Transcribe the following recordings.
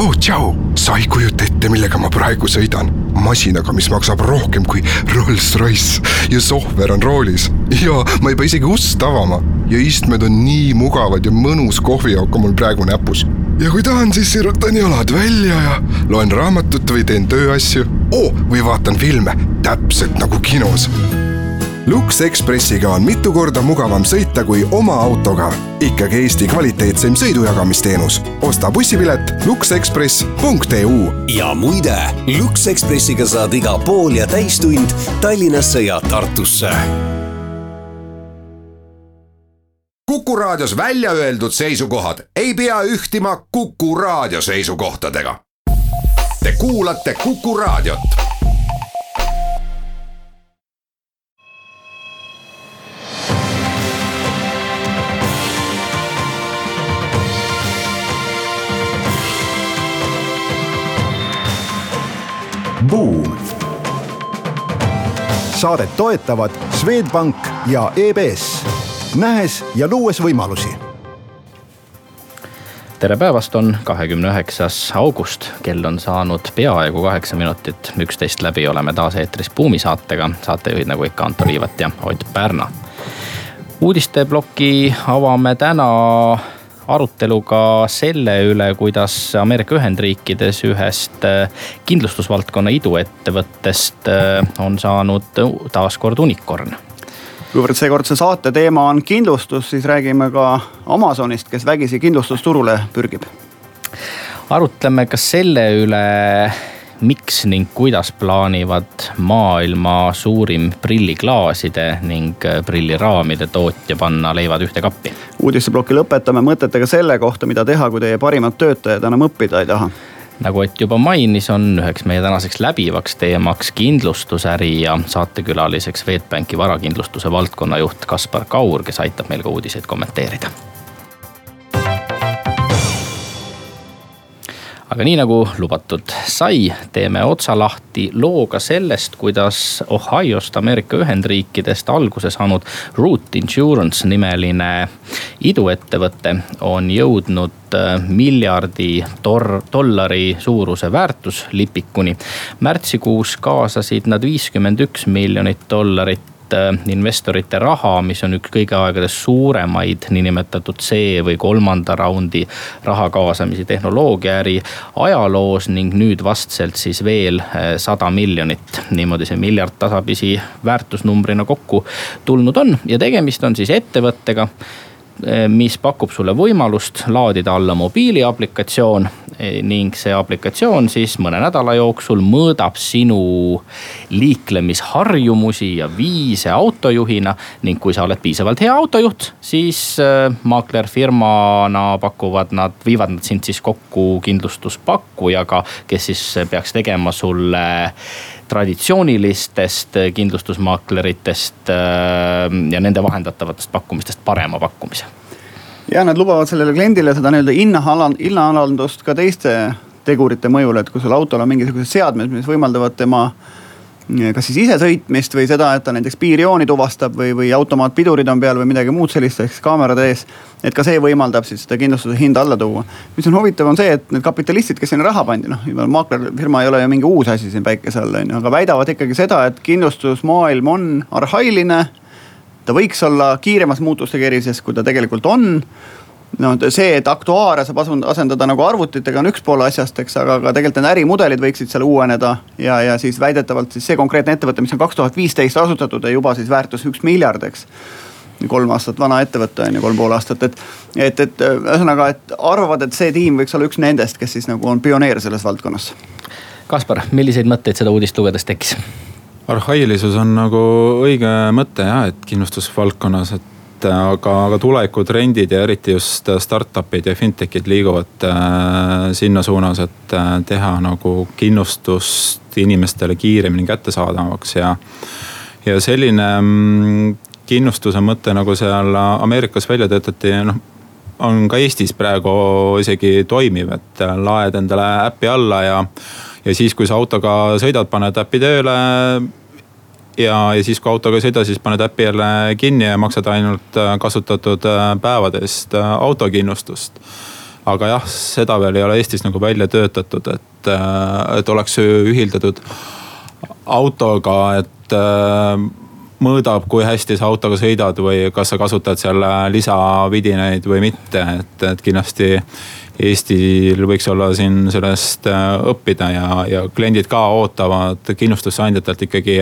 oh tšau, sa ei kujuta ette, millega ma praegu sõidan. masinaga, mis maksab rohkem kui Rolls-Royce ja sohver on roolis ja ma ei pea isegi ust avama ja istmed on nii mugavad ja mõnus kohviauk on mul praegu näpus. ja kui tahan, siis sirutan jalad välja ja loen raamatut või teen tööasju oh,. või vaatan filme, täpselt nagu kinos Lux Expressiga on mitu korda mugavam sõita kui oma autoga. ikkagi Eesti kvaliteetseim sõidujagamisteenus. osta bussipilet luxexpress.eu. ja muide, Lux Expressiga saad iga pool ja täistund Tallinnasse ja Tartusse. kuku raadios välja öeldud seisukohad ei pea ühtima Kuku raadio seisukohtadega. Te kuulate Kuku raadiot Buum. saadet toetavad Swedbank ja EBS, nähes ja luues võimalusi tere päevast, on kahekümne üheksas august, kell on saanud peaaegu kaheksa minutit, üksteist läbi oleme taas eetris Buumi saatega, saatejuhid nagu ikka Anto Liivat ja Ott Pärna. uudisteploki avame täna aruteluga selle üle, kuidas Ameerika Ühendriikides ühest äh, kindlustusvaldkonna iduettevõttest äh, on saanud taaskord unicorn kuivõrd seekordse saate teema on kindlustus, siis räägime ka Amazonist, kes vägisi kindlustusturule pürgib. arutleme ka selle üle miks ning kuidas plaanivad maailma suurim prilliklaaside ning äh, prilliraamide tootja panna leivad ühte kappi. uudisteploki lõpetame mõtetega selle kohta, mida teha, kui teie parimad töötajad enam õppida ei taha nagu Ott juba mainis, on üheks meie tänaseks läbivaks teemaks kindlustusäri ja saatekülaliseks Swedbanki varakindlustuse valdkonnajuht Kaspar Kaur, kes aitab meil ka uudiseid kommenteerida aga nii nagu lubatud sai, teeme otsa lahti looga sellest, kuidas Ohiost Ameerika Ühendriikidest alguse saanud Root Insurance nimeline iduettevõte on jõudnud äh, miljardi tor-, dollari suuruse väärtuslipikuni. märtsikuus kaasasid nad viiskümmend üks miljonit dollarit Äh, investorite raha, mis on üks kõigi aegade suuremaid niinimetatud C või kolmanda raundi raha kaasamisi tehnoloogiaäri ajaloos ning nüüd vastselt siis veel äh, sada miljonit. niimoodi see miljard tasapisi väärtusnumbrina kokku tulnud on ja tegemist on siis ettevõttega mis pakub sulle võimalust laadida alla mobiiliaplikatsioon eh, ning see aplikatsioon siis mõne nädala jooksul mõõdab sinu liiklemisharjumusi ja viise autojuhina. ning kui sa oled piisavalt hea autojuht, siis eh, maaklerfirmana pakuvad nad, viivad nad sind siis kokku kindlustuspakkujaga, kes siis peaks tegema sulle traditsioonilistest kindlustusmaakleritest äh, ja nende vahendatavatest pakkumistest parema pakkumise. ja nad lubavad sellele kliendile seda nii-öelda hinna, hinnaalandust ka teiste tegurite mõjul, et kui sul autol on mingisugused seadmed, mis võimaldavad tema äh, kas siis isesõitmist või seda, et ta näiteks piirjooni tuvastab või, või automaatpidurid on peal või midagi muud sellist, ehk siis kaamerad ees. et ka see võimaldab siis seda kindlustuse hinda alla tuua. mis on huvitav, on see, et need kapitalistid, kes sinna raha pandi, noh, maaklerfirma ei ole ju mingi uus asi siin päikese all on ju, aga väidavad ikkagi seda, et kindlustusmaailm on arhailine. ta võiks olla kiiremas muutuste kerises, kui ta tegelikult on no see, et aktuaare saab asendada nagu arvutitega on üks pool asjast, eks, aga ka tegelikult need ärimudelid võiksid seal uueneda. ja, ja siis väidetavalt siis see konkreetne ettevõte, mis on kaks tuhat viisteist asutatud ja juba siis väärtus üks miljard, eks kolm aastat vana ettevõte on ju, kolm pool aastat, et, et, et ühesõnaga, et arvavad, et see tiim võiks olla üks nendest, kes siis nagu on pioneer selles valdkonnas. Kaspar, milliseid mõtteid seda uudist lugedes tekkis? arhailisus on nagu õige mõte jah, et kindlustusvaldkonnas, et et äh, aga, aga tulevikutrendid ja eriti just äh, startup'id ja fintech'id liiguvad äh, sinna suunas, et teha nagu kindlustust inimestele kiiremini kättesaadavaks ja. ja selline mm, kindlustuse mõte, nagu seal Ameerikas välja töötati, noh on ka Eestis praegu isegi toimiv, et laed endale äpi alla ja, ja siis, kui sa autoga sõidad, paned äpi tööle ja, ja siis, kui autoga ei sõida, siis paned äpi jälle kinni ja maksad ainult äh, kasutatud äh, päevade eest äh, autokindlustust. aga jah, seda veel ei ole Eestis nagu välja töötatud, et, et oleks ühildatud autoga, et mõõdab, kui hästi sa autoga sõidad või kas sa kasutad seal lisavidinaid või mitte, et, et kindlasti Eestil võiks olla siin sellest õppida ja, ja kliendid ka ootavad kindlustusandjatelt ikkagi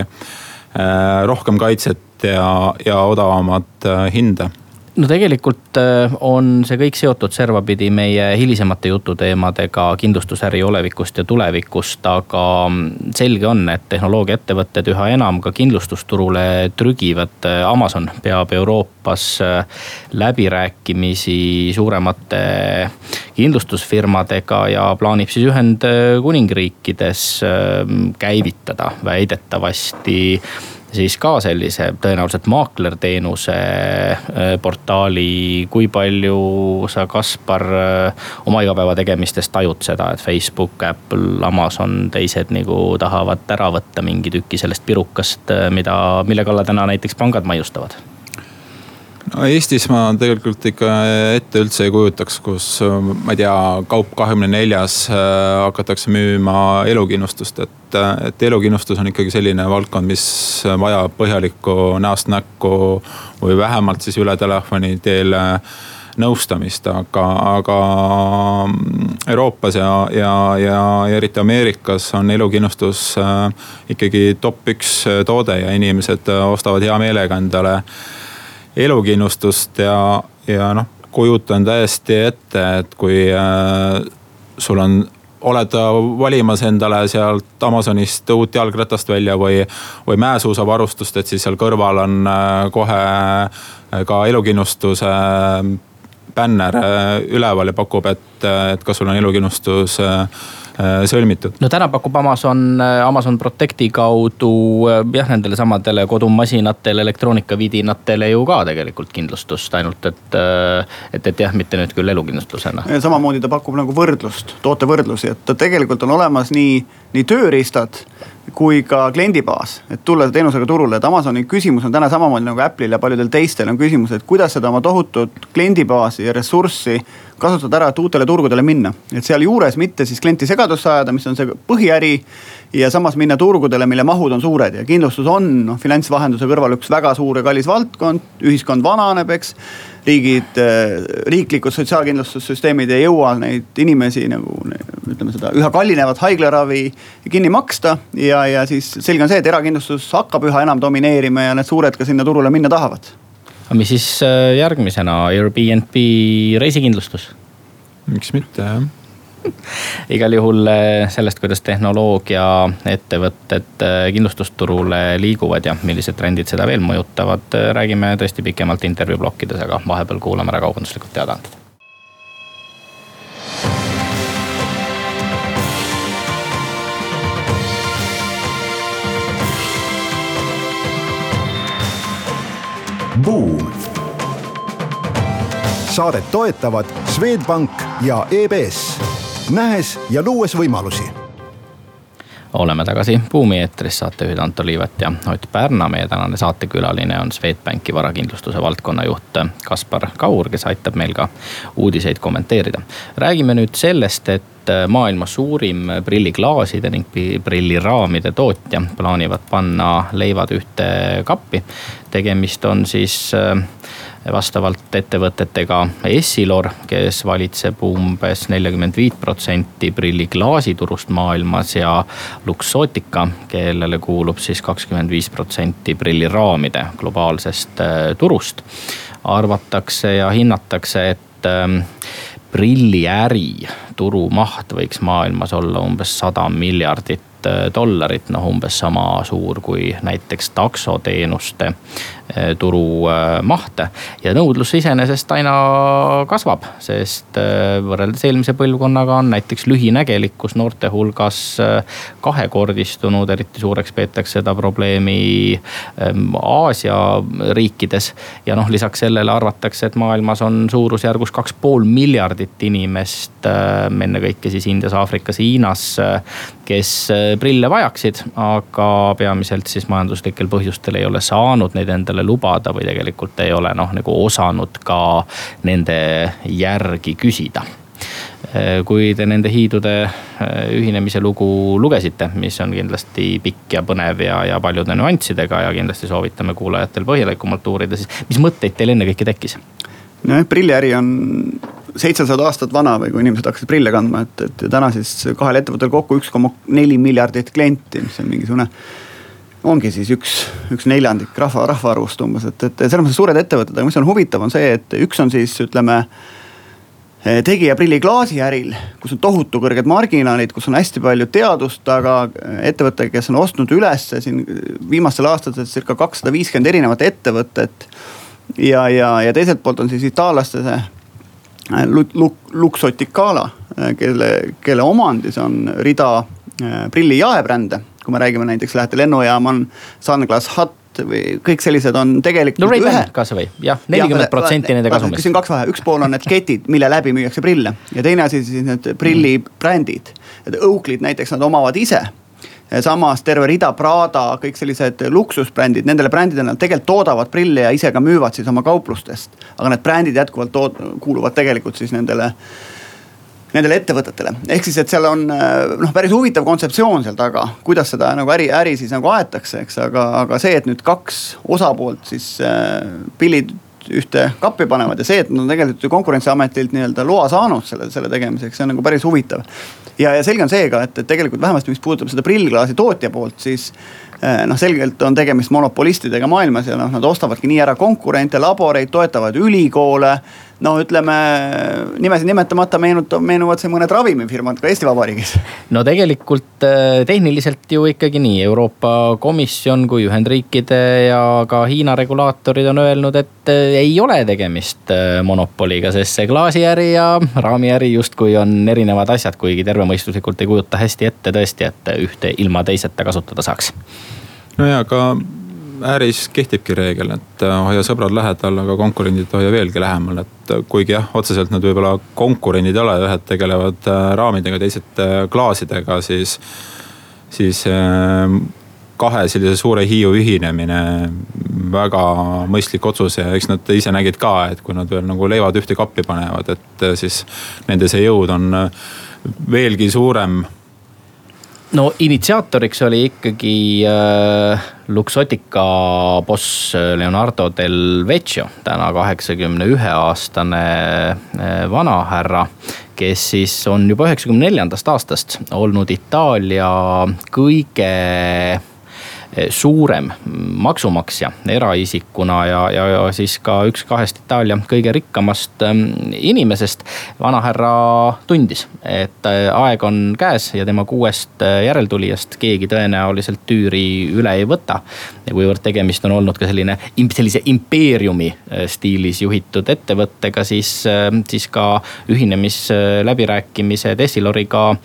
rohkem kaitset ja, ja odavamat äh, hinda no tegelikult äh, on see kõik seotud servapidi meie hilisemate jututeemadega kindlustusäri olevikust ja tulevikust, aga mm, selge on, et tehnoloogiaettevõtted üha enam ka kindlustusturule trügivad. Amazon peab Euroopas äh, läbirääkimisi suuremate kindlustusfirmadega ja plaanib siis Ühendkuningriikides äh, käivitada väidetavasti siis ka sellise tõenäoliselt maaklerteenuse äh, portaali. kui palju sa, Kaspar, äh, oma igapäevategemistes tajud seda, et Facebook, Apple, Amazon, teised nagu tahavad ära võtta mingi tüki sellest pirukast, äh, mida, mille kallal täna näiteks pangad maiustavad? No Eestis ma tegelikult ikka ette üldse ei kujutaks, kus ma ei tea, kaup kahekümne neljas äh, hakatakse müüma elukindlustust, et, et elukindlustus on ikkagi selline valdkond, mis vajab põhjalikku näost näkku või vähemalt siis üle telefoni teel äh, nõustamist, aga, aga Euroopas ja, ja, ja eriti Ameerikas on elukindlustus äh, ikkagi top üks toode ja inimesed ostavad hea meelega endale elukindlustust ja, ja noh, kujutan täiesti ette, et kui äh, sul on oled valimas endale sealt Amazonist uut jalgratast välja või, või mäesuusavarustust, et siis seal kõrval on äh, kohe äh, ka elukindlustuse bänner üleval ja pakub, et, et kas sul on elukindlustus sõlmitud. no täna pakub Amazon, äh, Amazon Protecti kaudu äh, jah, nendele samadele kodumasinatele, elektroonikavidinatele ju ka tegelikult kindlustust, ainult et, et, et jah, mitte nüüd küll elukindlustusena. samamoodi ta pakub nagu võrdlust, tootevõrdlusi, et tegelikult on olemas nii, nii tööriistad kui ka kliendibaas, et tulla teenusega turule, et Amazoni küsimus on täna samamoodi nagu Apple'il ja paljudel teistel on küsimus, et kuidas seda oma tohutut kliendibaasi ja ressurssi kasutada ära, et uutele turgudele minna. et sealjuures mitte siis klienti segadusse ajada, mis on see põhiäri. ja samas minna turgudele, mille mahud on suured ja kindlustus on noh finantsvahenduse kõrval üks väga suur ja kallis valdkond, ühiskond vananeb, eks riigid, äh, riiklikud sotsiaalkindlustussüsteemid ei jõua neid inimesi nagu ütleme seda üha kallinevat haiglaravi kinni maksta. ja, ja siis selge on see, et erakindlustus hakkab üha enam domineerima ja need suured ka sinna turule minna tahavad. aga mis siis äh, järgmisena, Airbnb reisikindlustus? miks mitte jah igal juhul eh, sellest, kuidas tehnoloogiaettevõtted eh, kindlustusturule liiguvad ja millised trendid seda veel mõjutavad, eh, räägime tõesti pikemalt intervjuu plokkides, aga vahepeal kuulame ära kaubanduslikud teadaanded. Buum. saadet toetavad Swedbank ja EBS nähes ja luues võimalusi oleme tagasi Buumi eetris, saatejuhid Anto Liivet ja Ott Pärna. meie tänane saatekülaline on Swedbanki varakindlustuse valdkonna juht Kaspar Kaur, kes aitab meil ka uudiseid kommenteerida. räägime nüüd sellest, et maailma suurim prilliklaaside ning prilliraamide tootja plaanivad panna leivad ühte kappi. tegemist on siis äh, vastavalt ettevõtetega Essilor, kes valitseb umbes neljakümmend viit protsenti prilliklaasiturust maailmas ja Luxottica, kellele kuulub siis kakskümmend viis protsenti prilliraamide globaalsest äh, turust. arvatakse ja hinnatakse, et ähm, prilliäri turumaht võiks maailmas olla umbes sada miljardit äh, dollarit, noh umbes sama suur kui näiteks taksoteenuste Eh, turu eh, mahte. ja nõudlus iseenesest aina kasvab, sest võrreldes eelmise põlvkonnaga on näiteks lühinägelikkus noorte hulgas kahekordistunud, eriti suureks peetakse seda probleemi Aasia riikides. ja noh, lisaks sellele arvatakse, et maailmas on suurusjärgus kaks pool miljardit inimest, ennekõike siis Indias, Aafrikas, Hiinas, kes prille vajaksid, aga peamiselt siis majanduslikel põhjustel ei ole saanud neid endale lubada või tegelikult ei ole noh, nagu osanud ka nende järgi küsida kui te nende hiidude ühinemise lugu lugesite, mis on kindlasti pikk ja põnev ja, ja paljude nüanssidega ja kindlasti soovitame kuulajatel põhjalikumalt uurida, siis mis mõtteid teil ennekõike tekkis? nojah, prilliäri on seitsesada aastat vana või kui inimesed hakkasid prille kandma, et, et täna siis kahel ettevõttel kokku üks koma neli miljardit klienti, mis on mingisugune. ongi siis üks, üks neljandik rahva, rahvaarvust umbes, et, et selles mõttes suured ettevõtted, aga mis on huvitav, on see, et üks on siis ütleme tegija prilliklaasi äril, kus on tohutu kõrged marginaalid, kus on hästi palju teadust, aga ettevõte, kes on ostnud ülesse siin viimastel aastatel circa kakssada viiskümmend erinevat ettevõtet ja, ja, ja teiselt poolt on siis itaallaste see Äh, Luxoticala, äh, kelle, kelle omandis on rida äh, prilli jaebrände. kui me räägime näiteks lähete lennujaama, on Sunglass Hut või kõik sellised on tegelikult. no Ray-Ban kasvõi jah, nelikümmend protsenti nende kasumist. siin kaks vahe, üks pool on need ketid, mille läbi müüakse prille ja teine asi siis need prillibrändid. et Oakley'd näiteks nad omavad ise samas terve rida Prada, kõik sellised luksusbrändid, nendele brändidele nad tegelikult toodavad prille ja ise ka müüvad siis oma kauplustest. aga need brändid jätkuvalt tood-, kuuluvad tegelikult siis nendele nendele ettevõtetele, ehk siis, et seal on noh, päris huvitav kontseptsioon seal taga, kuidas seda nagu äri, äri siis nagu aetakse, eks, aga, aga see, et nüüd kaks osapoolt siis äh, pillid ühte kappi panevad ja see, et nad on tegelikult ju konkurentsiametilt nii-öelda loa saanud selle, selle tegemiseks, see on nagu päris huvitav. Ja, ja selge on see ka, et, et tegelikult vähemasti, mis puudutab seda prillklaasi tootja poolt, siis noh, selgelt on tegemist monopolistidega maailmas ja noh, nad ostavadki nii ära konkurente, laboreid, toetavad ülikoole no ütleme nimesid nimetamata meenutab, meenuvad siin mõned ravimifirmad ka Eesti Vabariigis. no tegelikult äh, tehniliselt ju ikkagi nii, Euroopa Komisjon kui Ühendriikide ja ka Hiina regulaatorid on öelnud, et äh, ei ole tegemist äh, monopoliga, sest see klaasiäri ja raamiäri justkui on erinevad asjad, kuigi tervemõistuslikult ei kujuta hästi ette tõesti, et ühte ilma teiseta kasutada saaks. No ja, aga äris kehtibki reegel, et äh, hoia sõbrad lähedal, aga konkurendid hoia veelgi lähemal, et äh, kuigi jah, otseselt nad võib-olla konkurendid ei ole, ühed tegelevad äh, raamidega, teised klaasidega, siis, siis kahe sellise suure hiiu ühinemine, väga mõistlik otsus ja eks nad ise nägid ka, et kui nad veel nagu leivad ühte kappi panevad, et siis nende see jõud on veelgi suurem no initsiaatoriks oli ikkagi äh, Luxotica boss Leonardo del Vecchio, täna kaheksakümne ühe aastane äh, vanahärra. kes siis on juba üheksakümne neljandast aastast olnud Itaalia kõige suurem maksumaksja eraisikuna ja, ja, ja siis ka üks kahest Itaalia kõige rikkamast ähm, inimesest. vanahärra tundis, et äh, aeg on käes ja tema kuuest äh, järeltulijast keegi tõenäoliselt tüüri üle ei võta. ja kuivõrd tegemist on olnud ka selline, sellise impeeriumi äh, stiilis juhitud ettevõttega, siis, siis ka ühinemisläbirääkimised Essiloriga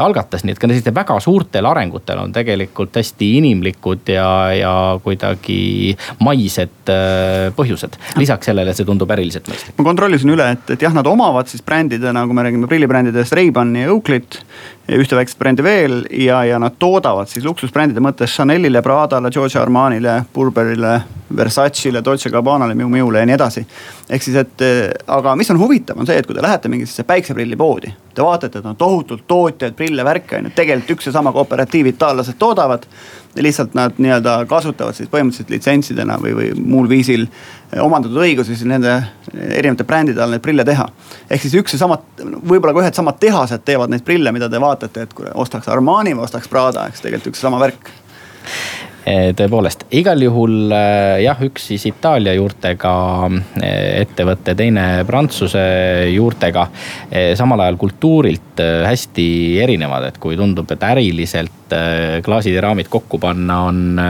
algatas, nii et ka sellistel väga suurtel arengutel on tegelikult hästi inimlikud põhjuslikud ja, ja kuidagi maised äh, põhjused. lisaks sellele, see tundub äriliselt mõistlik. ma kontrollisin üle, et, et jah, nad omavad siis brändidena, kui me räägime prillibrändidest, Ray-Bani ja Oakley't. Ühte väikest brändi veel ja, ja nad toodavad siis luksusbrändide mõttes Chanel'ile, Pradale, Giorgio Armanile, Burberry'le, Versace'le, Dolce Gabbanale, Miu Miule ja nii edasi. ehk siis, et aga mis on huvitav, on see, et kui te lähete mingisse päikseprillipoodi, te vaatate, et on tohutult tootjaid, prille, värke on ju, tegelikult üks ja sama kooperatiiv itaallased toodavad lihtsalt nad nii-öelda kasutavad siis põhimõtteliselt litsentsidena või, või muul viisil omandatud õigusi siis nende erinevate brändide all neid prille teha. ehk siis üks ja sama, võib-olla ka ühed samad tehased teevad neid prille, mida te vaatate, et kui ostaks Armani või ostaks Prada, eks tegelikult üks sama värk Eh, tõepoolest, igal juhul eh, jah, üks siis Itaalia juurtega eh, ettevõte, teine Prantsuse juurtega. samal ajal kultuurilt hästi erinevad, et kui tundub, et äriliselt klaasid ja raamid kokku panna on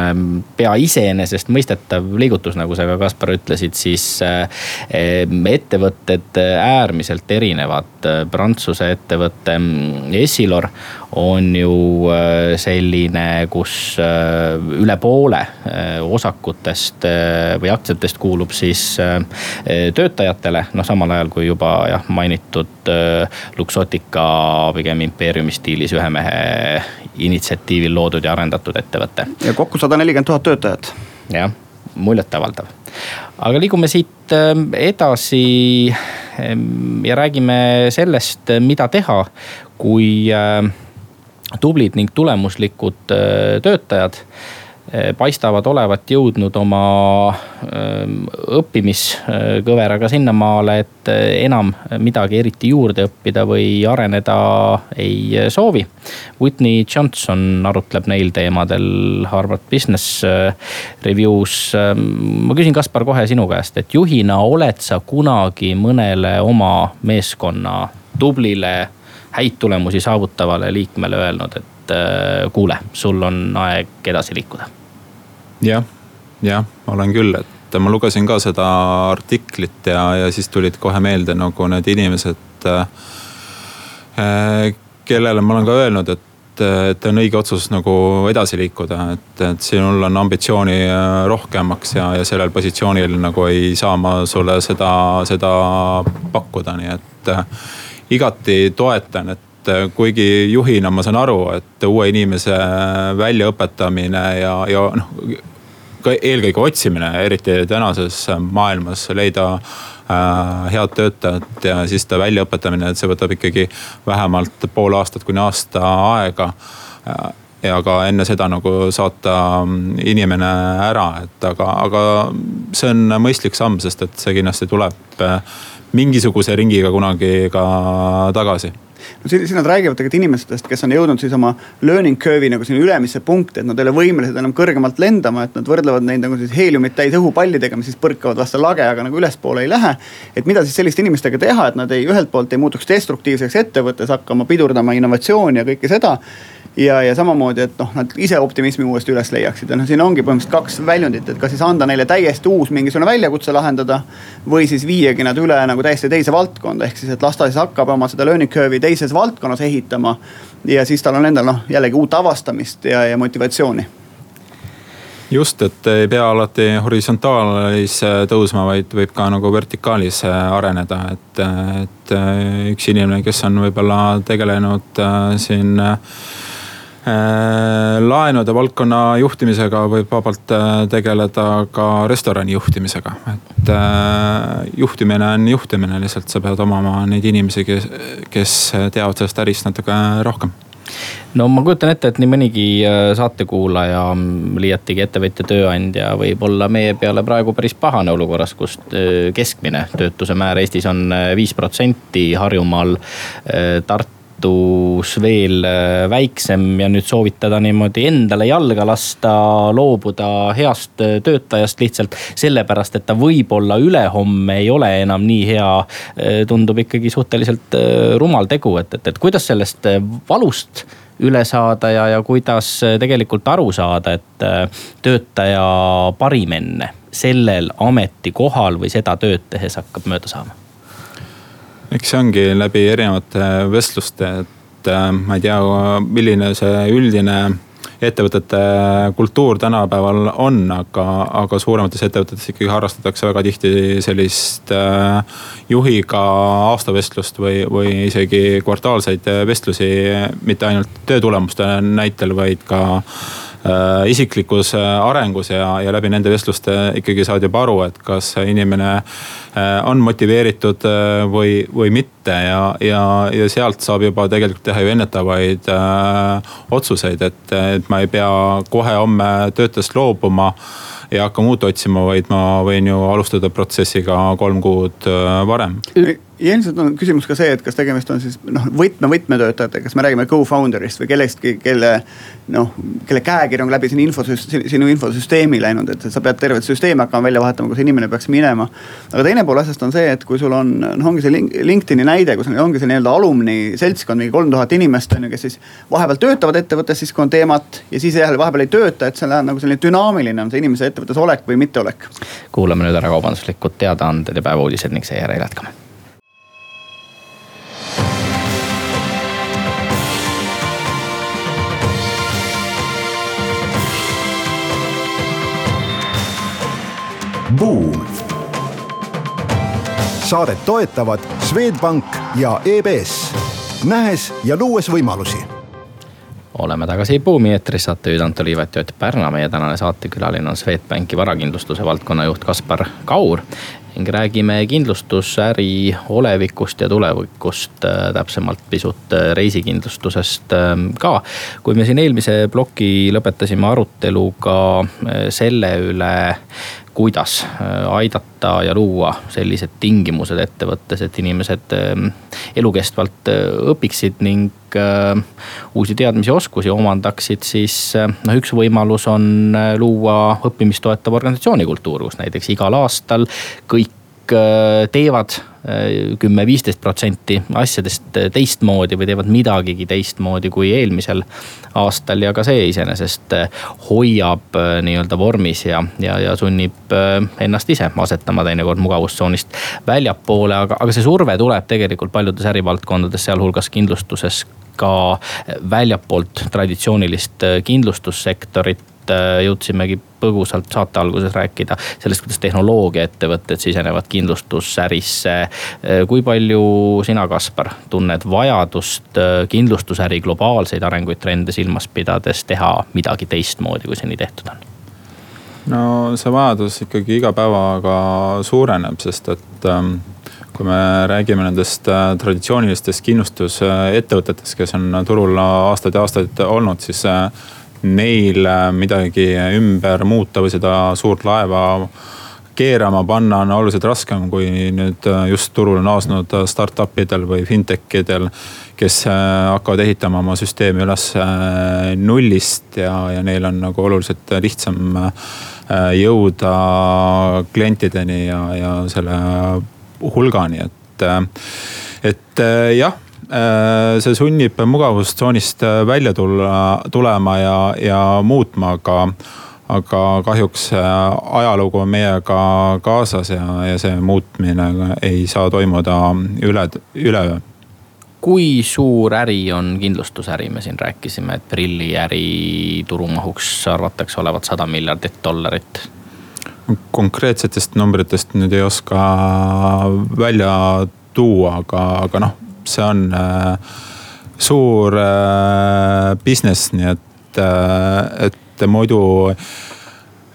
pea iseenesestmõistetav liigutus, nagu sa ka Kaspar ütlesid, siis ettevõtted äärmiselt erinevad. Prantsuse ettevõte mm, Essilor on ju selline, kus üle poole äh, osakutest äh, või aktsiatest kuulub siis äh, töötajatele, noh samal ajal kui juba jah mainitud Luxotica pigem impeeriumi stiilis ühe mehe initsiatiivil loodud ja arendatud ettevõte. ja kokku sada nelikümmend tuhat töötajat. jah, muljetavaldav, aga liigume siit ähm, edasi ähm, ja räägime sellest, mida teha, kui ähm, tublid ning tulemuslikud äh, töötajad paistavad olevat jõudnud oma ehm, õppimiskõveraga sinnamaale, et eh, enam midagi eriti juurde õppida või areneda ei soovi. Whitney Johnson arutleb neil teemadel Harvard Business eh, Review's. Ehm, ma küsin, Kaspar, kohe sinu käest, et juhina oled sa kunagi mõnele oma meeskonna tublile, häid tulemusi saavutavale liikmele öelnud, et kuule, sul on aeg edasi liikuda jah, jah, olen küll, et ma lugesin ka seda artiklit ja, ja siis tulid kohe meelde nagu need inimesed äh,. kellele ma olen ka öelnud, et, et on õige otsus nagu edasi liikuda, et, et sinul on ambitsiooni äh, rohkemaks ja, ja sellel positsioonil nagu ei saa ma sulle seda, seda pakkuda, nii et äh, igati toetan, et et kuigi juhina ma saan aru, et uue inimese väljaõpetamine ja, ja noh ka eelkõige otsimine, eriti tänases maailmas leida äh, head töötajat ja siis ta väljaõpetamine, et see võtab ikkagi vähemalt pool aastat kuni aasta aega ja ka enne seda nagu saata inimene ära, et aga, aga see on mõistlik samm, sest et see kindlasti tuleb äh, mingisuguse ringiga kunagi ka tagasi no siin, siin nad räägivad tegelikult inimestest, kes on jõudnud siis oma learning curve'i nagu sinna ülemisse punkti, et nad ei ole võimelised enam kõrgemalt lendama, et nad võrdlevad neid nagu siis heeliumit täis õhupallidega, mis siis põrkavad vastu lage, aga nagu ülespoole ei lähe. et mida siis selliste inimestega teha, et nad ei, ühelt poolt ei muutuks destruktiivseks ettevõttes, hakkama pidurdama innovatsiooni ja kõike seda ja, ja samamoodi, et noh, nad ise optimismi uuesti üles leiaksid ja noh, siin ongi põhimõtteliselt kaks väljundit, et kas siis anda neile täiesti uus mingisugune väljakutse lahendada. või siis viiagi nad üle nagu täiesti teise valdkonda, ehk siis, et las ta siis hakkab oma seda learning curve'i teises valdkonnas ehitama. ja siis tal on endal noh, jällegi uut avastamist ja, ja motivatsiooni just, et ei pea alati horisontaalis tõusma, vaid võib ka nagu vertikaalis areneda, et, et üks inimene, kes on võib-olla tegelenud äh, siin äh, laenude valdkonna juhtimisega võib vabalt äh, tegeleda ka restorani juhtimisega, et äh, juhtimine on juhtimine, lihtsalt sa pead omama neid inimesi, kes, kes teavad sellest ärist natuke rohkem. No ma kujutan ette, et nii mõnigi saatekuulaja, liiatigi ettevõtja, tööandja võib olla meie peale praegu päris pahane olukorras, kus keskmine töötuse määr Eestis on viis protsenti, Harjumaal, Tartu Tartus veel äh, väiksem ja nüüd soovitada niimoodi endale jalga lasta, loobuda heast äh, töötajast lihtsalt sellepärast, et ta võib-olla ülehomme ei ole enam nii hea. Äh, tundub ikkagi suhteliselt rumal tegu, et, et, et kuidas sellest valust üle saada ja, ja kuidas tegelikult aru saada, et töötaja parim enne sellel ametikohal või seda tööd tehes hakkab mööda saama eks see ongi läbi erinevate vestluste, et äh, ma ei tea, milline see üldine ettevõtete kultuur tänapäeval on, aga, aga suuremates ettevõtetes ikkagi harrastatakse väga tihti sellist äh, juhiga aastavestlust või, või isegi kvartaalseid vestlusi, mitte ainult töötulemuste näitel, vaid ka isiklikus arengus ja, ja läbi nende vestluste ikkagi saad juba aru, et kas inimene Äh, on motiveeritud äh, või, või mitte. Ja, ja, ja sealt saab juba tegelikult teha ju ennetavaid äh, otsuseid, et, et ma ei pea kohe homme töötajast loobuma ja hakkama uut otsima, vaid ma võin ju alustada protsessiga kolm kuud äh, varem ja ilmselt on küsimus ka see, et kas tegemist on siis noh võtme, võtmetöötajatega, kas me räägime co-founder'ist või kellestki, kelle noh, kelle käekiri on läbi sinu infosüsteemi, sinu infosüsteemi läinud, et sa pead tervet süsteemi hakkama välja vahetama, kus inimene peaks minema. aga teine pool asjast on see, et kui sul on, noh ongi see LinkedIn'i näide, kus ongi see nii-öelda alumni seltskond, mingi kolm tuhat inimest on ju, kes siis vahepeal töötavad ettevõttes siis, kui on teemat ja siis jälle vahepeal ei tööta, et see on nagu selline dünaamiline on see inimese ettevõttes olek või mitteolek. kuulame nüüd ära kaubanduslikud teadaanded ja päevauudised ning seejärel jätkame Buum. saadet toetavad Swedbank ja EBS, nähes ja luues võimalusi oleme tagasi Buumi eetris, saatejuht Anto Liivet ja Ott Pärna. meie tänane saatekülaline on Swedbanki varakindlustuse valdkonna juht Kaspar Kaur. ning räägime kindlustusäri olevikust ja tulevikust, äh, täpsemalt pisut äh, reisikindlustusest ähm, ka. kui me siin eelmise ploki lõpetasime aruteluga äh, selle üle, kuidas aidata ja luua sellised tingimused ettevõttes, et inimesed ähm, elukestvalt õpiksid ning uusi teadmisi, oskusi omandaksid, siis noh, üks võimalus on luua õppimist toetav organisatsioonikultuur, kus näiteks igal aastal kõik Äh, teevad äh, kümme, viisteist protsenti asjadest äh, teistmoodi või teevad midagigi teistmoodi kui eelmisel aastal. Ja ka see iseenesest hoiab nii-öelda vormis ja, ja, ja sunnib ennast ise asetama teinekord mugavustsoonist väljapoole, aga, aga see surve tuleb tegelikult paljudes ärivaldkondades, sealhulgas kindlustuses ka väljapoolt traditsioonilist kindlustussektorit Äh, jõudsimegi põgusalt saate alguses rääkida sellest, kuidas tehnoloogiaettevõtted sisenevad kindlustusärisse. Äh, kui palju sina, Kaspar, tunned vajadust äh, kindlustusäri globaalseid arenguid, trende silmas pidades teha midagi teistmoodi, kui seni tehtud on? no see vajadus ikkagi iga päevaga suureneb, sest et ähm, kui me räägime nendest traditsioonilistest kindlustusettevõtetest, kes on turul aastaid ja aastaid olnud, siis neil äh, midagi ümber muuta või seda suurt laeva keerama panna on oluliselt raskem kui nüüd äh, just turule naasnud startup idel või fintech idel. kes äh, hakkavad ehitama oma süsteemi üles nullist ja, ja neil on nagu oluliselt lihtsam jõuda klientideni ja, ja selle hulgani, et, et jah Äh, see sunnib mugavustsoonist äh, välja tulla, tulema ja, ja muutma, aga aga kahjuks äh, ajalugu on meiega kaasas ja, ja see muutmine ei saa toimuda üle, üleöö. kui suur äri on kindlustusäri, me siin rääkisime, et Prilli äri turumahuks arvatakse olevat sada miljardit dollarit konkreetsetest numbritest nüüd ei oska välja tuua, aga, aga noh, see on äh, suur äh, business, nii et, äh, et muidu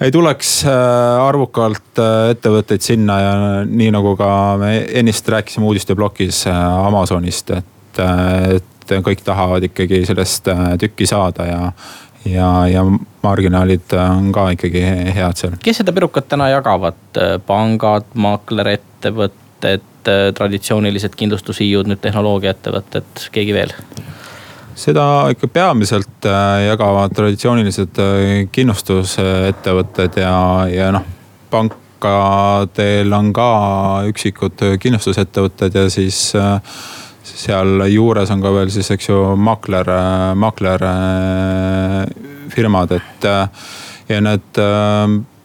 ei tuleks arvukalt ettevõtteid sinna ja nii nagu ka me ennist rääkisime uudisteplokis Amazonist, et, et kõik tahavad ikkagi sellest tükki saada ja ja, ja marginaalid on ka ikkagi head seal. kes seda pirukat täna jagavad, pangad, maaklerettevõtted, Äh, traditsioonilised kindlustushiiud, nüüd tehnoloogiaettevõtted, keegi veel? seda ikka peamiselt äh, jagavad traditsioonilised äh, kindlustusettevõtted ja, ja noh, pankadel on ka üksikud kindlustusettevõtted ja siis seal juures on ka veel siis, eks ju, maakler, maakler firmad, et ja need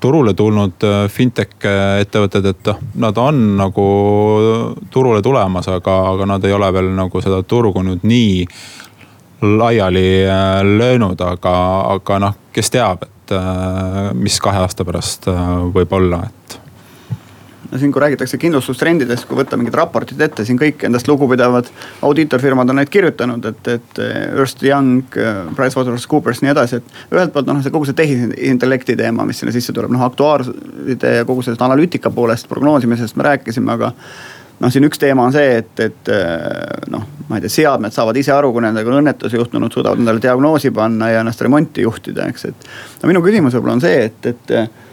turule tulnud äh, fintech ettevõtted, et noh, nad on nagu turule tulemas, aga, aga nad ei ole veel nagu seda turgu nüüd nii laiali äh, löönud, aga, aga noh, kes teab, et äh, mis kahe aasta pärast võib olla, et no siin, kui räägitakse kindlustustrendidest, kui võtta mingid raportid ette, siin kõik endast lugupidavad audiitorfirmad on neid kirjutanud, et, et Ernst Young, PricewaterhouseCoopers, nii edasi, et ühelt poolt noh, see kogu see tehisintellekti teema, mis sinna sisse tuleb, noh aktuaaride ja kogu sellest analüütika poolest, prognoosimisest me rääkisime, aga noh, siin üks teema on see, et, et noh, ma ei tea, seadmed saavad ise aru, kui nendega on õnnetus juhtunud, suudavad endale diagnoosi panna ja ennast remonti juhtida, eks, et. no minu küsimus võib-olla on see, et, et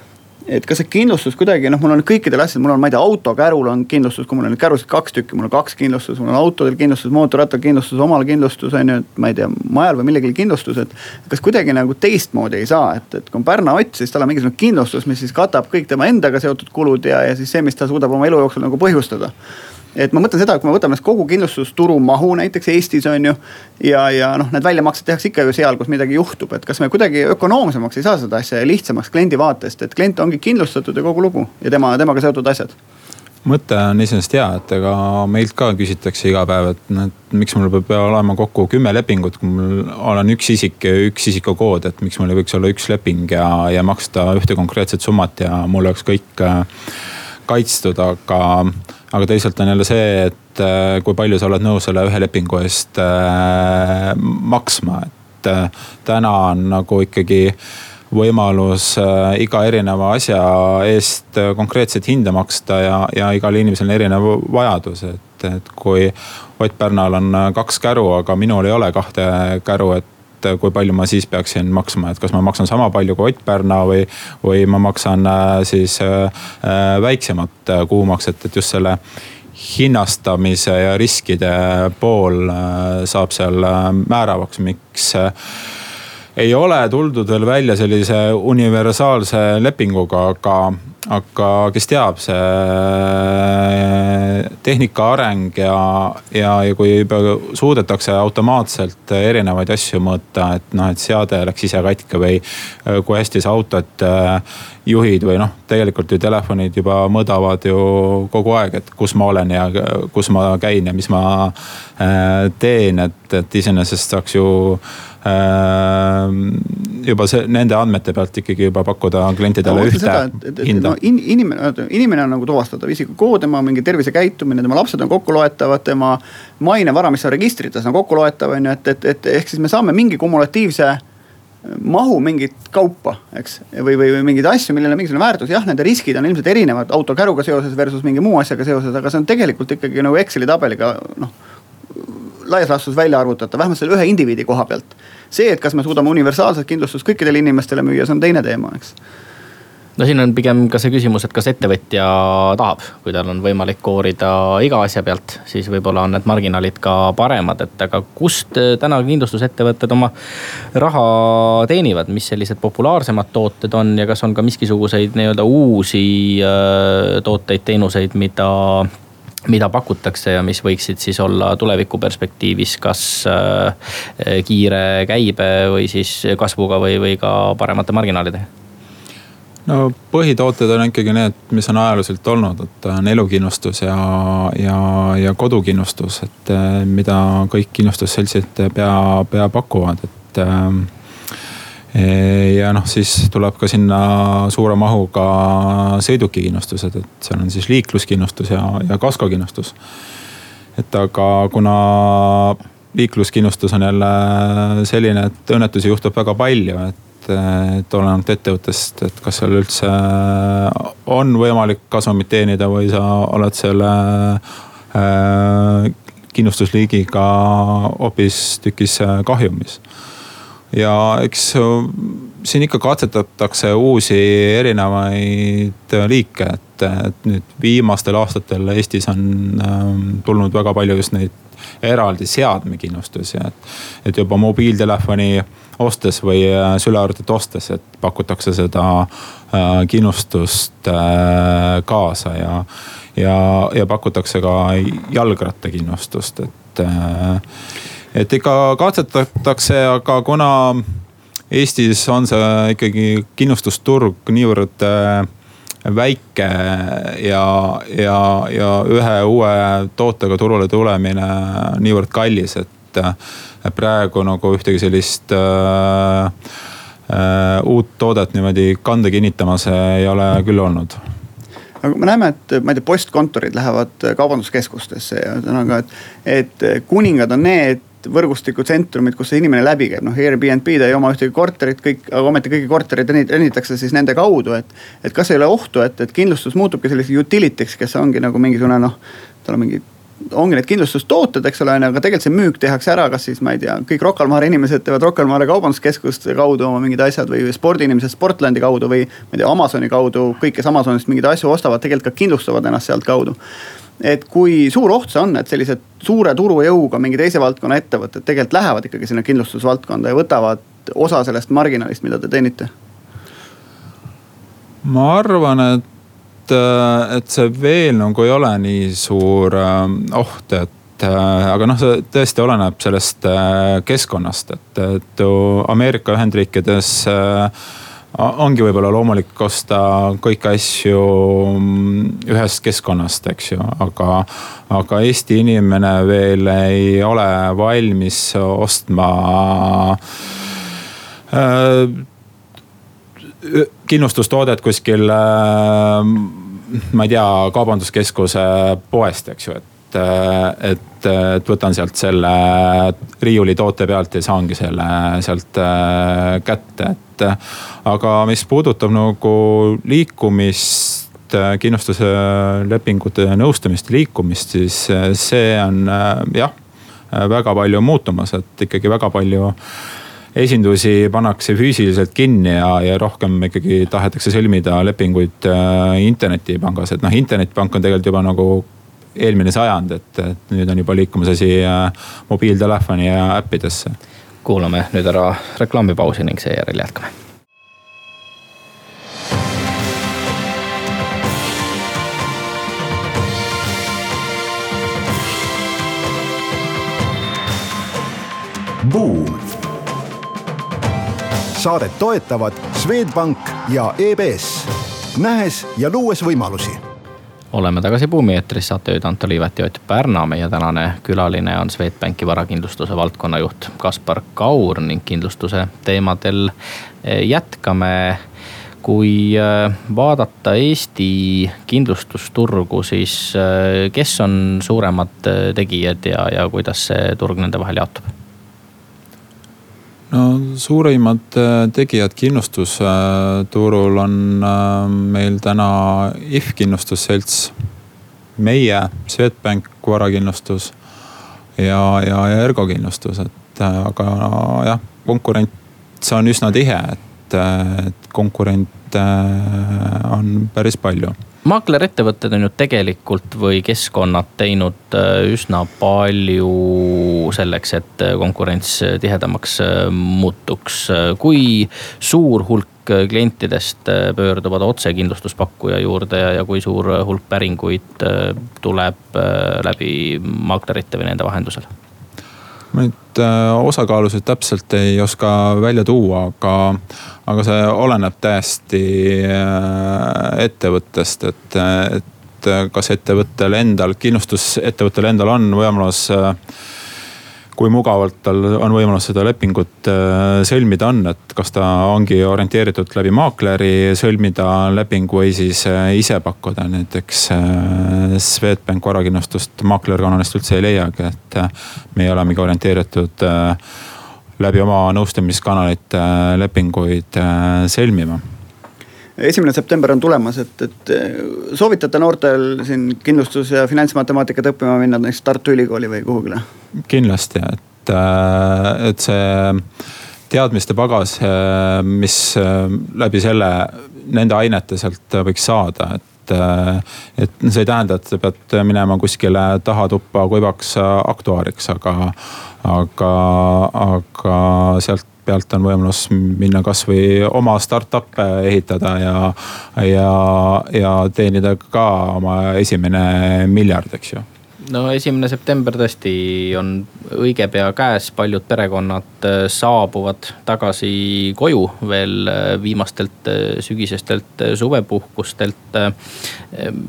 et kas see kindlustus kuidagi noh, mul on kõikidel asjadel, mul on, ma ei tea, autokärul on kindlustus, kui mul on neid kärusid kaks tükki, mul on kaks kindlustust, mul on autodel kindlustus, mootorrattal kindlustus, omal kindlustus on ju, et ma ei tea, majal või millegagi kindlustus, et. kas kuidagi nagu teistmoodi ei saa, et, et kui on Pärna Ott, siis tal on mingisugune kindlustus, mis siis katab kõik tema endaga seotud kulud ja, ja siis see, mis ta suudab oma elu jooksul nagu põhjustada et ma mõtlen seda, kui me võtame kogu kindlustusturu mahu näiteks Eestis on ju. ja, ja noh, need väljamaksed tehakse ikka ju seal, kus midagi juhtub, et kas me kuidagi ökonoomsemaks ei saa seda asja ja lihtsamaks kliendi vaatest, et klient ongi kindlustatud ja kogu lugu ja tema, temaga seotud asjad mõte on iseenesest hea, et ega meilt ka küsitakse iga päev, et noh, et miks mul peab olema kokku kümme lepingut, kui mul olen üks isik ja üks isikukood, et miks mul ei võiks olla üks leping ja, ja maksta ühte konkreetset summat ja mul oleks kõik äh, kaitstud, aga aga teisalt on jälle see, et äh, kui palju sa oled nõus selle ühe lepingu eest äh, maksma, et äh, täna on nagu ikkagi võimalus iga erineva asja eest konkreetset hinda maksta ja, ja igal inimesel on erinev vajadus, et, et kui Ott Pärnal on kaks käru, aga minul ei ole kahte käru, et kui palju ma siis peaksin maksma, et kas ma maksan sama palju kui Ott Pärna või, või ma maksan siis väiksemat kuumakset, et just selle hinnastamise ja riskide pool saab seal määravaks, miks ei ole tuldud veel välja sellise universaalse lepinguga, aga, aga kes teab, see tehnika areng ja, ja, ja kui juba suudetakse automaatselt erinevaid asju mõõta, et noh, et seade läks ise katki või kui hästi sa autot äh, juhid või noh, tegelikult ju telefonid juba mõõdavad ju kogu aeg, et kus ma olen ja kus ma käin ja mis ma teen, et, et iseenesest saaks ju juba see, nende andmete pealt ikkagi juba pakkuda klientidele ühte seda, et, et, hinda no,. In, inimene, inimene on nagu tuvastatav isikukood, tema mingi tervisekäitumine, tema lapsed on kokku loetavad, tema maine, vara, mis on registrites, on kokku loetav, on ju, et, et, et ehk siis me saame mingi kumulatiivse mahu mingit kaupa, eks. või, või, või mingeid asju, millel on mingisugune väärtus, jah, nende riskid on ilmselt erinevad autokäruga seoses versus mingi muu asjaga seoses, aga see on tegelikult ikkagi nagu Exceli tabeliga noh laias laastus välja arvutada, vähemalt selle ühe indiviidi koha pealt. see, et kas me suudame universaalset kindlustust kõikidele inimestele müüa, see on teine teema, eks no siin on pigem ka see küsimus, et kas ettevõtja tahab, kui tal on võimalik koorida iga asja pealt, siis võib-olla on need marginaalid ka paremad, et aga kust äh, täna kindlustusettevõtted oma raha teenivad, mis sellised populaarsemad tooted on ja kas on ka miskisuguseid nii-öelda uusi äh, tooteid, teenuseid, mida mida pakutakse ja mis võiksid siis olla tuleviku perspektiivis kas äh, kiire käibe või siis kasvuga või, või ka paremate marginaalidega? No põhitooted on ikkagi need, mis on ajalooliselt olnud, et on elukindlustus ja, ja, ja kodukindlustus, et äh, mida kõik kindlustusseltsid pea, pea pakuvad, et äh, ja noh, siis tuleb ka sinna suure mahuga sõidukikindlustused, et seal on siis liikluskindlustus ja, ja kaskokindlustus. et aga kuna liikluskindlustus on jälle selline, et õnnetusi juhtub väga palju, et, et olenevalt ettevõttest, et kas seal üldse on võimalik kasumit teenida või sa oled selle äh, kindlustusliigiga hoopistükkis kahjumis. Ja eks siin ikka katsetatakse uusi erinevaid liike, et, et nüüd viimastel aastatel Eestis on ähm, tulnud väga palju just neid eraldi seadmekindlustusi, et, et juba mobiiltelefoni ostes või äh, sülearvutit ostes, et pakutakse seda äh, kindlustust äh, kaasa ja, ja, ja pakutakse ka jalgrattakindlustust, et et ikka katsetatakse, aga kuna Eestis on see ikkagi kindlustusturg niivõrd väike ja, ja, ja ühe uue tootega turule tulemine niivõrd kallis, et praegu nagu ühtegi sellist äh, äh, uut toodet niimoodi kande kinnitamas ei ole küll olnud aga me näeme, et ma ei tea, postkontorid lähevad kaubanduskeskustesse ja ühesõnaga, et, et kuningad on need võrgustikutsentrumid, kus see inimene läbi käib, noh Airbnb-d ei oma ühtegi korterit, kõik, aga ometi kõiki kortereid renditakse siis nende kaudu, et. et kas ei ole ohtu, et, et kindlustus muutubki selliseks utility'ks, kes ongi nagu mingisugune noh, tal on mingi ongi need kindlustustooted, eks ole, on ju, aga tegelikult see müük tehakse ära, kas siis ma ei tea, kõik Rocca al Mare inimesed teevad Rocca al Mare kaubanduskeskuste kaudu oma mingid asjad või spordiinimesed Sportlandi kaudu või ma ei tea, Amazoni kaudu, kõik, kes Amazonist mingeid asju ostavad, tegelikult ka kindlustavad ennast sealtkaudu et kui suur oht see on, et sellised suure turujõuga mingi teise valdkonna ettevõtted tegelikult lähevad ikkagi sinna kindlustusvaldkonda ja võtavad osa sellest marginaalist, mida te teenite? ma arvan, et, et see veel nagu ei ole nii suur äh, oht, et äh, aga noh, see tõesti oleneb sellest äh, keskkonnast, et, et Ameerika Ühendriikides äh, ongi võib-olla loomulik osta kõiki asju mm, ühest keskkonnast, eks ju, aga, aga Eesti inimene veel ei ole valmis ostma äh, kindlustustoodet kuskil äh,, ma ei tea, kaubanduskeskuse poest, eks ju, et et, et, et võtan sealt selle riiulitoote pealt ja saangi selle sealt kätte, et. aga mis puudutab nagu liikumist kindlustuse lepingute nõustamist, liikumist, siis see on jah, väga palju muutumas, et ikkagi väga palju esindusi pannakse füüsiliselt kinni ja, ja rohkem ikkagi tahetakse sõlmida lepinguid äh, internetipangas, et noh, internetipank on tegelikult juba nagu eelmine sajand, et, et nüüd on juba liikumas asi äh, mobiiltelefoni ja äppidesse. kuulame nüüd ära reklaamipausi ning seejärel jätkame Buum saadet toetavad Swedbank ja EBS, nähes ja luues võimalusi oleme tagasi Buumi eetris, saatejuhid Anto Liivet ja Ott Pärna. meie tänane külaline on Swedbanki varakindlustuse valdkonnajuht Kaspar Kaur ning kindlustuse teemadel eh, jätkame. kui eh, vaadata Eesti kindlustusturgu, siis eh, kes on suuremad tegijad ja, ja kuidas see turg nende vahel jaotub? No suurimad äh, tegijad kindlustusturul on äh, meil täna If kindlustusselts, meie, Swedbank varakindlustus ja, ja, Ergo kindlustus, et äh, aga jah, konkurents on üsna tihe, et, et konkurente on päris palju maaklerettevõtted on ju tegelikult või keskkonnad teinud äh, üsna palju selleks, et äh, konkurents äh, tihedamaks muutuks. kui suur hulk klientidest pöörduvad otse kindlustuspakkuja juurde ja, ja kui suur hulk päringuid tuleb läbi maaklerite või nende vahendusel? Ma nüüd osakaalusid täpselt ei oska välja tuua, aga aga see oleneb täiesti äh, ettevõttest, et, et kas ettevõttel endal, kindlustusettevõttel endal on võimalus äh, kui mugavalt tal on võimalus seda lepingut äh, sõlmida on, et kas ta ongi orienteeritud läbi maakleri sõlmida lepingu või siis ise pakkuda. Näiteks Swedbank varakindlustust maaklerkanalist üldse ei leiagi, et meie olemegi orienteeritud läbi oma nõustamiskanalite äh, lepinguid äh, sõlmima esimene september on tulemas, et, et äh, soovitate noortel siin kindlustus- ja finantsmatemaatikat õppima minna näiteks Tartu Ülikooli või kuhugile? kindlasti, et, et see teadmiste pagas, mis läbi selle, nende ainete sealt võiks saada, et et see ei tähenda, et sa pead minema kuskile tahatuppa kuivaks aktuaariks, aga, aga, aga sealt pealt on võimalus minna kasvõi oma startup'e ehitada ja, ja, ja teenida ka oma esimene miljard, eks ju no esimene september tõesti on õige pea käes, paljud perekonnad äh, saabuvad tagasi koju veel äh, viimastelt äh, sügisestelt suvepuhkustelt.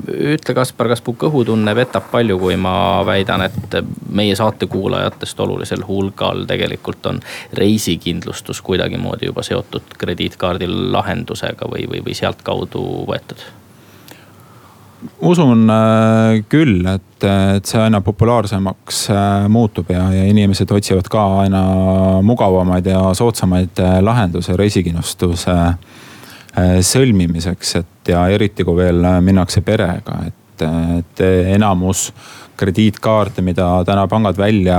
ütle, Kaspar, kas mu kõhutunne vetab palju, kui ma väidan, et meie saatekuulajatest olulisel hulgal tegelikult on reisikindlustus kuidagimoodi juba seotud krediitkaardi lahendusega või, või, või sealtkaudu võetud usun äh, küll, et, et see aina populaarsemaks äh, muutub ja, ja inimesed otsivad ka aina mugavamaid ja soodsamaid äh, lahendusi reisikindlustuse sõlmimiseks, et ja eriti kui veel minnakse perega, et, et enamus krediitkaarte, mida täna pangad välja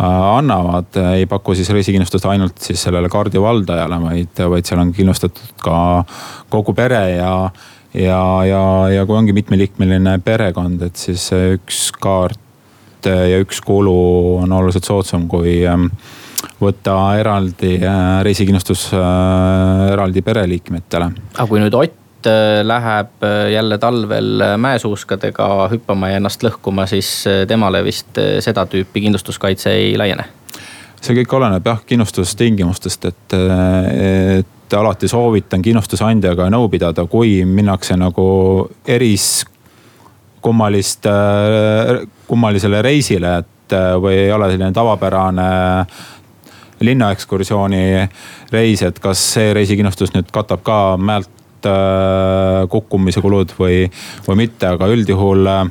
annavad, ei paku siis reisikindlustust ainult siis sellele kaardi valdajale, vaid, vaid seal on kindlustatud ka kogu pere ja ja, ja, ja kui ongi mitmeliikmeline perekond, et siis üks kaart ja üks kulu on oluliselt soodsam kui ähm, võtta eraldi äh, reisikindlustus äh, eraldi pereliikmetele. aga kui nüüd Ott äh, läheb jälle talvel mäesuuskadega hüppama ja ennast lõhkuma, siis temale vist seda tüüpi kindlustuskaitse ei laiene? see kõik oleneb jah kindlustustingimustest, et, et et alati soovitan kindlustusandjaga nõu pidada, kui minnakse nagu eris kummalist, kummalisele reisile, et või ei ole selline tavapärane linnaekskursiooni reis, et kas see reisikindlustus nüüd katab ka mäelt äh, kukkumise kulud või, või mitte, aga üldjuhul äh,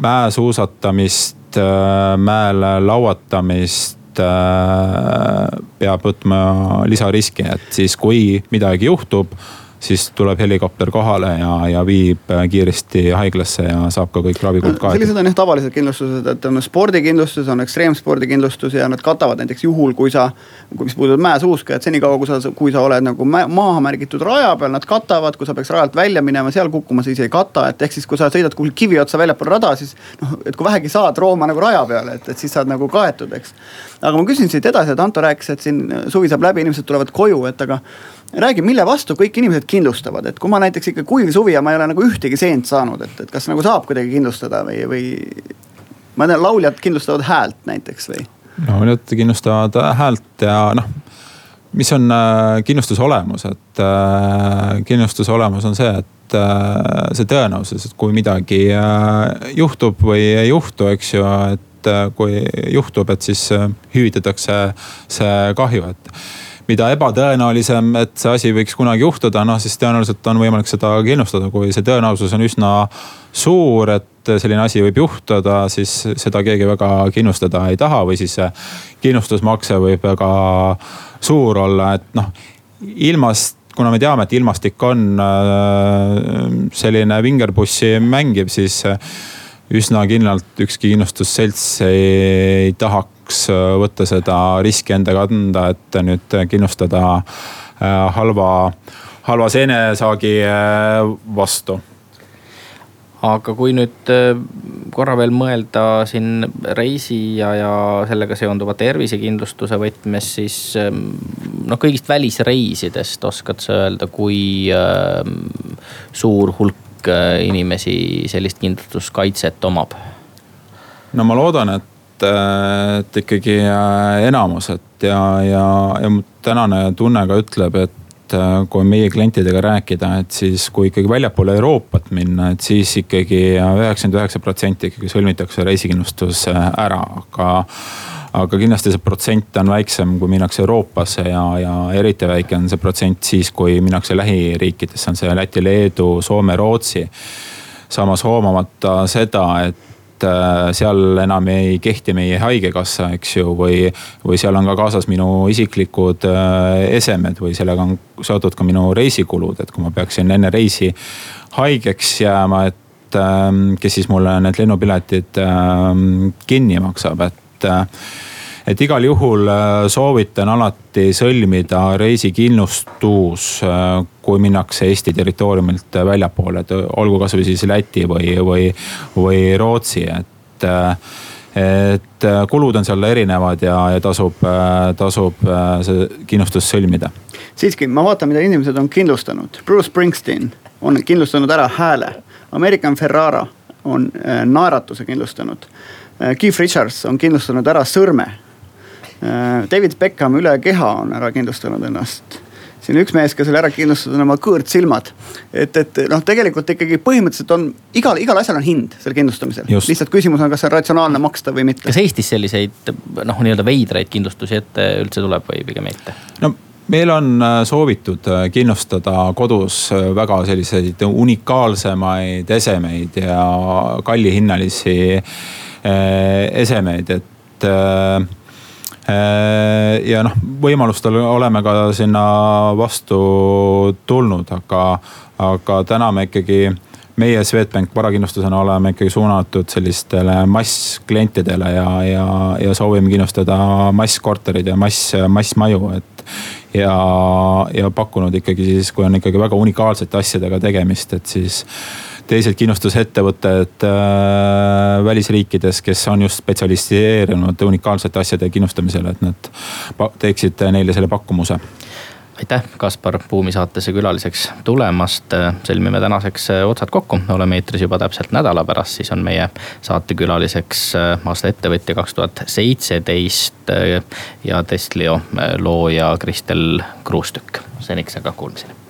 mäesuusatamist, mäel lauatamist peab võtma lisariski, et siis kui midagi juhtub siis tuleb helikopter kohale ja, ja viib kiiresti haiglasse ja saab ka kõik ravikulud kaetud. sellised on jah tavalised kindlustused, et on spordikindlustus, on ekstreemspordikindlustus ja nad katavad näiteks juhul, kui sa. mis puudutab mäesuuska, et senikaua kui sa, kui sa oled nagu maha märgitud raja peal, nad katavad, kui sa peaks rajalt välja minema, seal kukkuma, siis ei kata, et ehk siis, kui sa sõidad kuhugi kivi otsa väljapoole rada, siis noh, et kui vähegi saad rooma nagu raja peale, et, et siis saad nagu kaetud, eks. aga ma küsin siit edasi, et Anto rääkis, et siin suvi saab läbi, inimesed tulevad koju, et aga räägi, mille vastu kõik inimesed kindlustavad, et kui ma näiteks ikka kuiv suvi ja ma ei ole nagu ühtegi seent saanud, et, et kas nagu saab kuidagi kindlustada või, või. ma tean, lauljad kindlustavad häält näiteks või? lauljad kindlustavad häält ja noh, mis on äh, kindlustuse olemus, et äh, kindlustuse olemus on see, et äh, see tõenäosus, et kui midagi äh, juhtub või ei juhtu, eks ju, et äh, kui juhtub, et siis äh, hüvitatakse see kahju, et mida ebatõenäolisem, et see asi võiks kunagi juhtuda, noh siis tõenäoliselt on võimalik seda kindlustada, kui see tõenäosus on üsna suur, et selline asi võib juhtuda, siis seda keegi väga kindlustada ei taha või siis kindlustusmakse võib väga suur olla, et noh ilmast kuna me teame, et ilmastik on äh, selline vingerpussi mängib, siis üsna kindlalt ükski kindlustusselts ei, ei tahaks tahaks äh, võtta seda riski enda kanda, et nüüd kindlustada äh, halva, halva seenesaagi äh, vastu aga kui nüüd korra veel mõelda siin reisi ja, ja sellega seonduva tervisekindlustuse võtmes, siis noh, kõigist välisreisidest oskad sa öelda, kui äh, suur hulk inimesi sellist kindlustuskaitset omab? no ma loodan, et et, et ikkagi äh, enamus, et ja, ja, ja mu tänane tunne ka ütleb, et äh, kui meie klientidega rääkida, et siis kui ikkagi väljapoole Euroopat minna, et siis ikkagi üheksakümmend üheksa protsenti ikkagi sõlmitakse reisikindlustus äh, ära, aga aga kindlasti see protsent on väiksem, kui minnakse Euroopasse ja, ja eriti väike on see protsent siis, kui minnakse lähiriikidesse, on see Läti, Leedu, Soome, Rootsi. samas hoomamata seda, et et äh, seal enam ei kehti meie haigekassa, eks ju, või, või seal on ka kaasas minu isiklikud äh, esemed või sellega on seotud ka minu reisikulud, et kui ma peaksin enne reisi haigeks jääma, et ähm, kes siis mulle need lennupiletid ähm, kinni maksab, et äh, et igal juhul äh, soovitan alati sõlmida reisikindlustus, äh, kui minnakse Eesti territooriumilt väljapoole, et olgu kasvõi siis Läti või, või, või Rootsi, et äh, et kulud on seal erinevad ja, ja tasub, tasub see kindlustus sõlmida. siiski, ma vaatan, mida inimesed on kindlustanud. Bruce Springsteen on kindlustanud ära hääle. American Ferrara on naeratuse kindlustanud. Keith Richards on kindlustanud ära sõrme David Beckham üle keha on ära kindlustanud ennast siin üks mees, kes oli ära kindlustatud oma kõõrtsilmad. et, et noh, tegelikult ikkagi põhimõtteliselt on igal, igal asjal on hind seal kindlustamisel. lihtsalt küsimus on, kas see on ratsionaalne maksta või mitte. kas Eestis selliseid noh, nii-öelda veidraid kindlustusi ette üldse tuleb või pigem mitte? no meil on äh, soovitud äh, kindlustada kodus väga selliseid unikaalsemaid esemeid ja kallihinnalisi esemeid, et Äh, ja noh, võimalustel oleme ka sinna vastu tulnud, aga, aga täna me ikkagi meie Swedbank varakindlustusena oleme ikkagi suunatud sellistele massklientidele ja, ja, ja soovime kindlustada masskorterid ja mass, massmaju, et. ja, ja pakkunud ikkagi siis, kui on ikkagi väga unikaalsete asjadega tegemist, et siis teised kindlustusettevõtted äh, välisriikides, kes on just spetsialiseerunud unikaalsete asjade kindlustamisele, et nad teeksid neile selle pakkumuse aitäh, Kaspar Buumi saatesse külaliseks tulemast. sõlmime tänaseks äh, otsad kokku, oleme eetris juba täpselt nädala pärast, siis on meie saatekülaliseks äh, aasta ettevõtja kaks tuhat seitseteist äh, ja Testlio looja Kristel Kruustükk. seniks aga kuulmiseni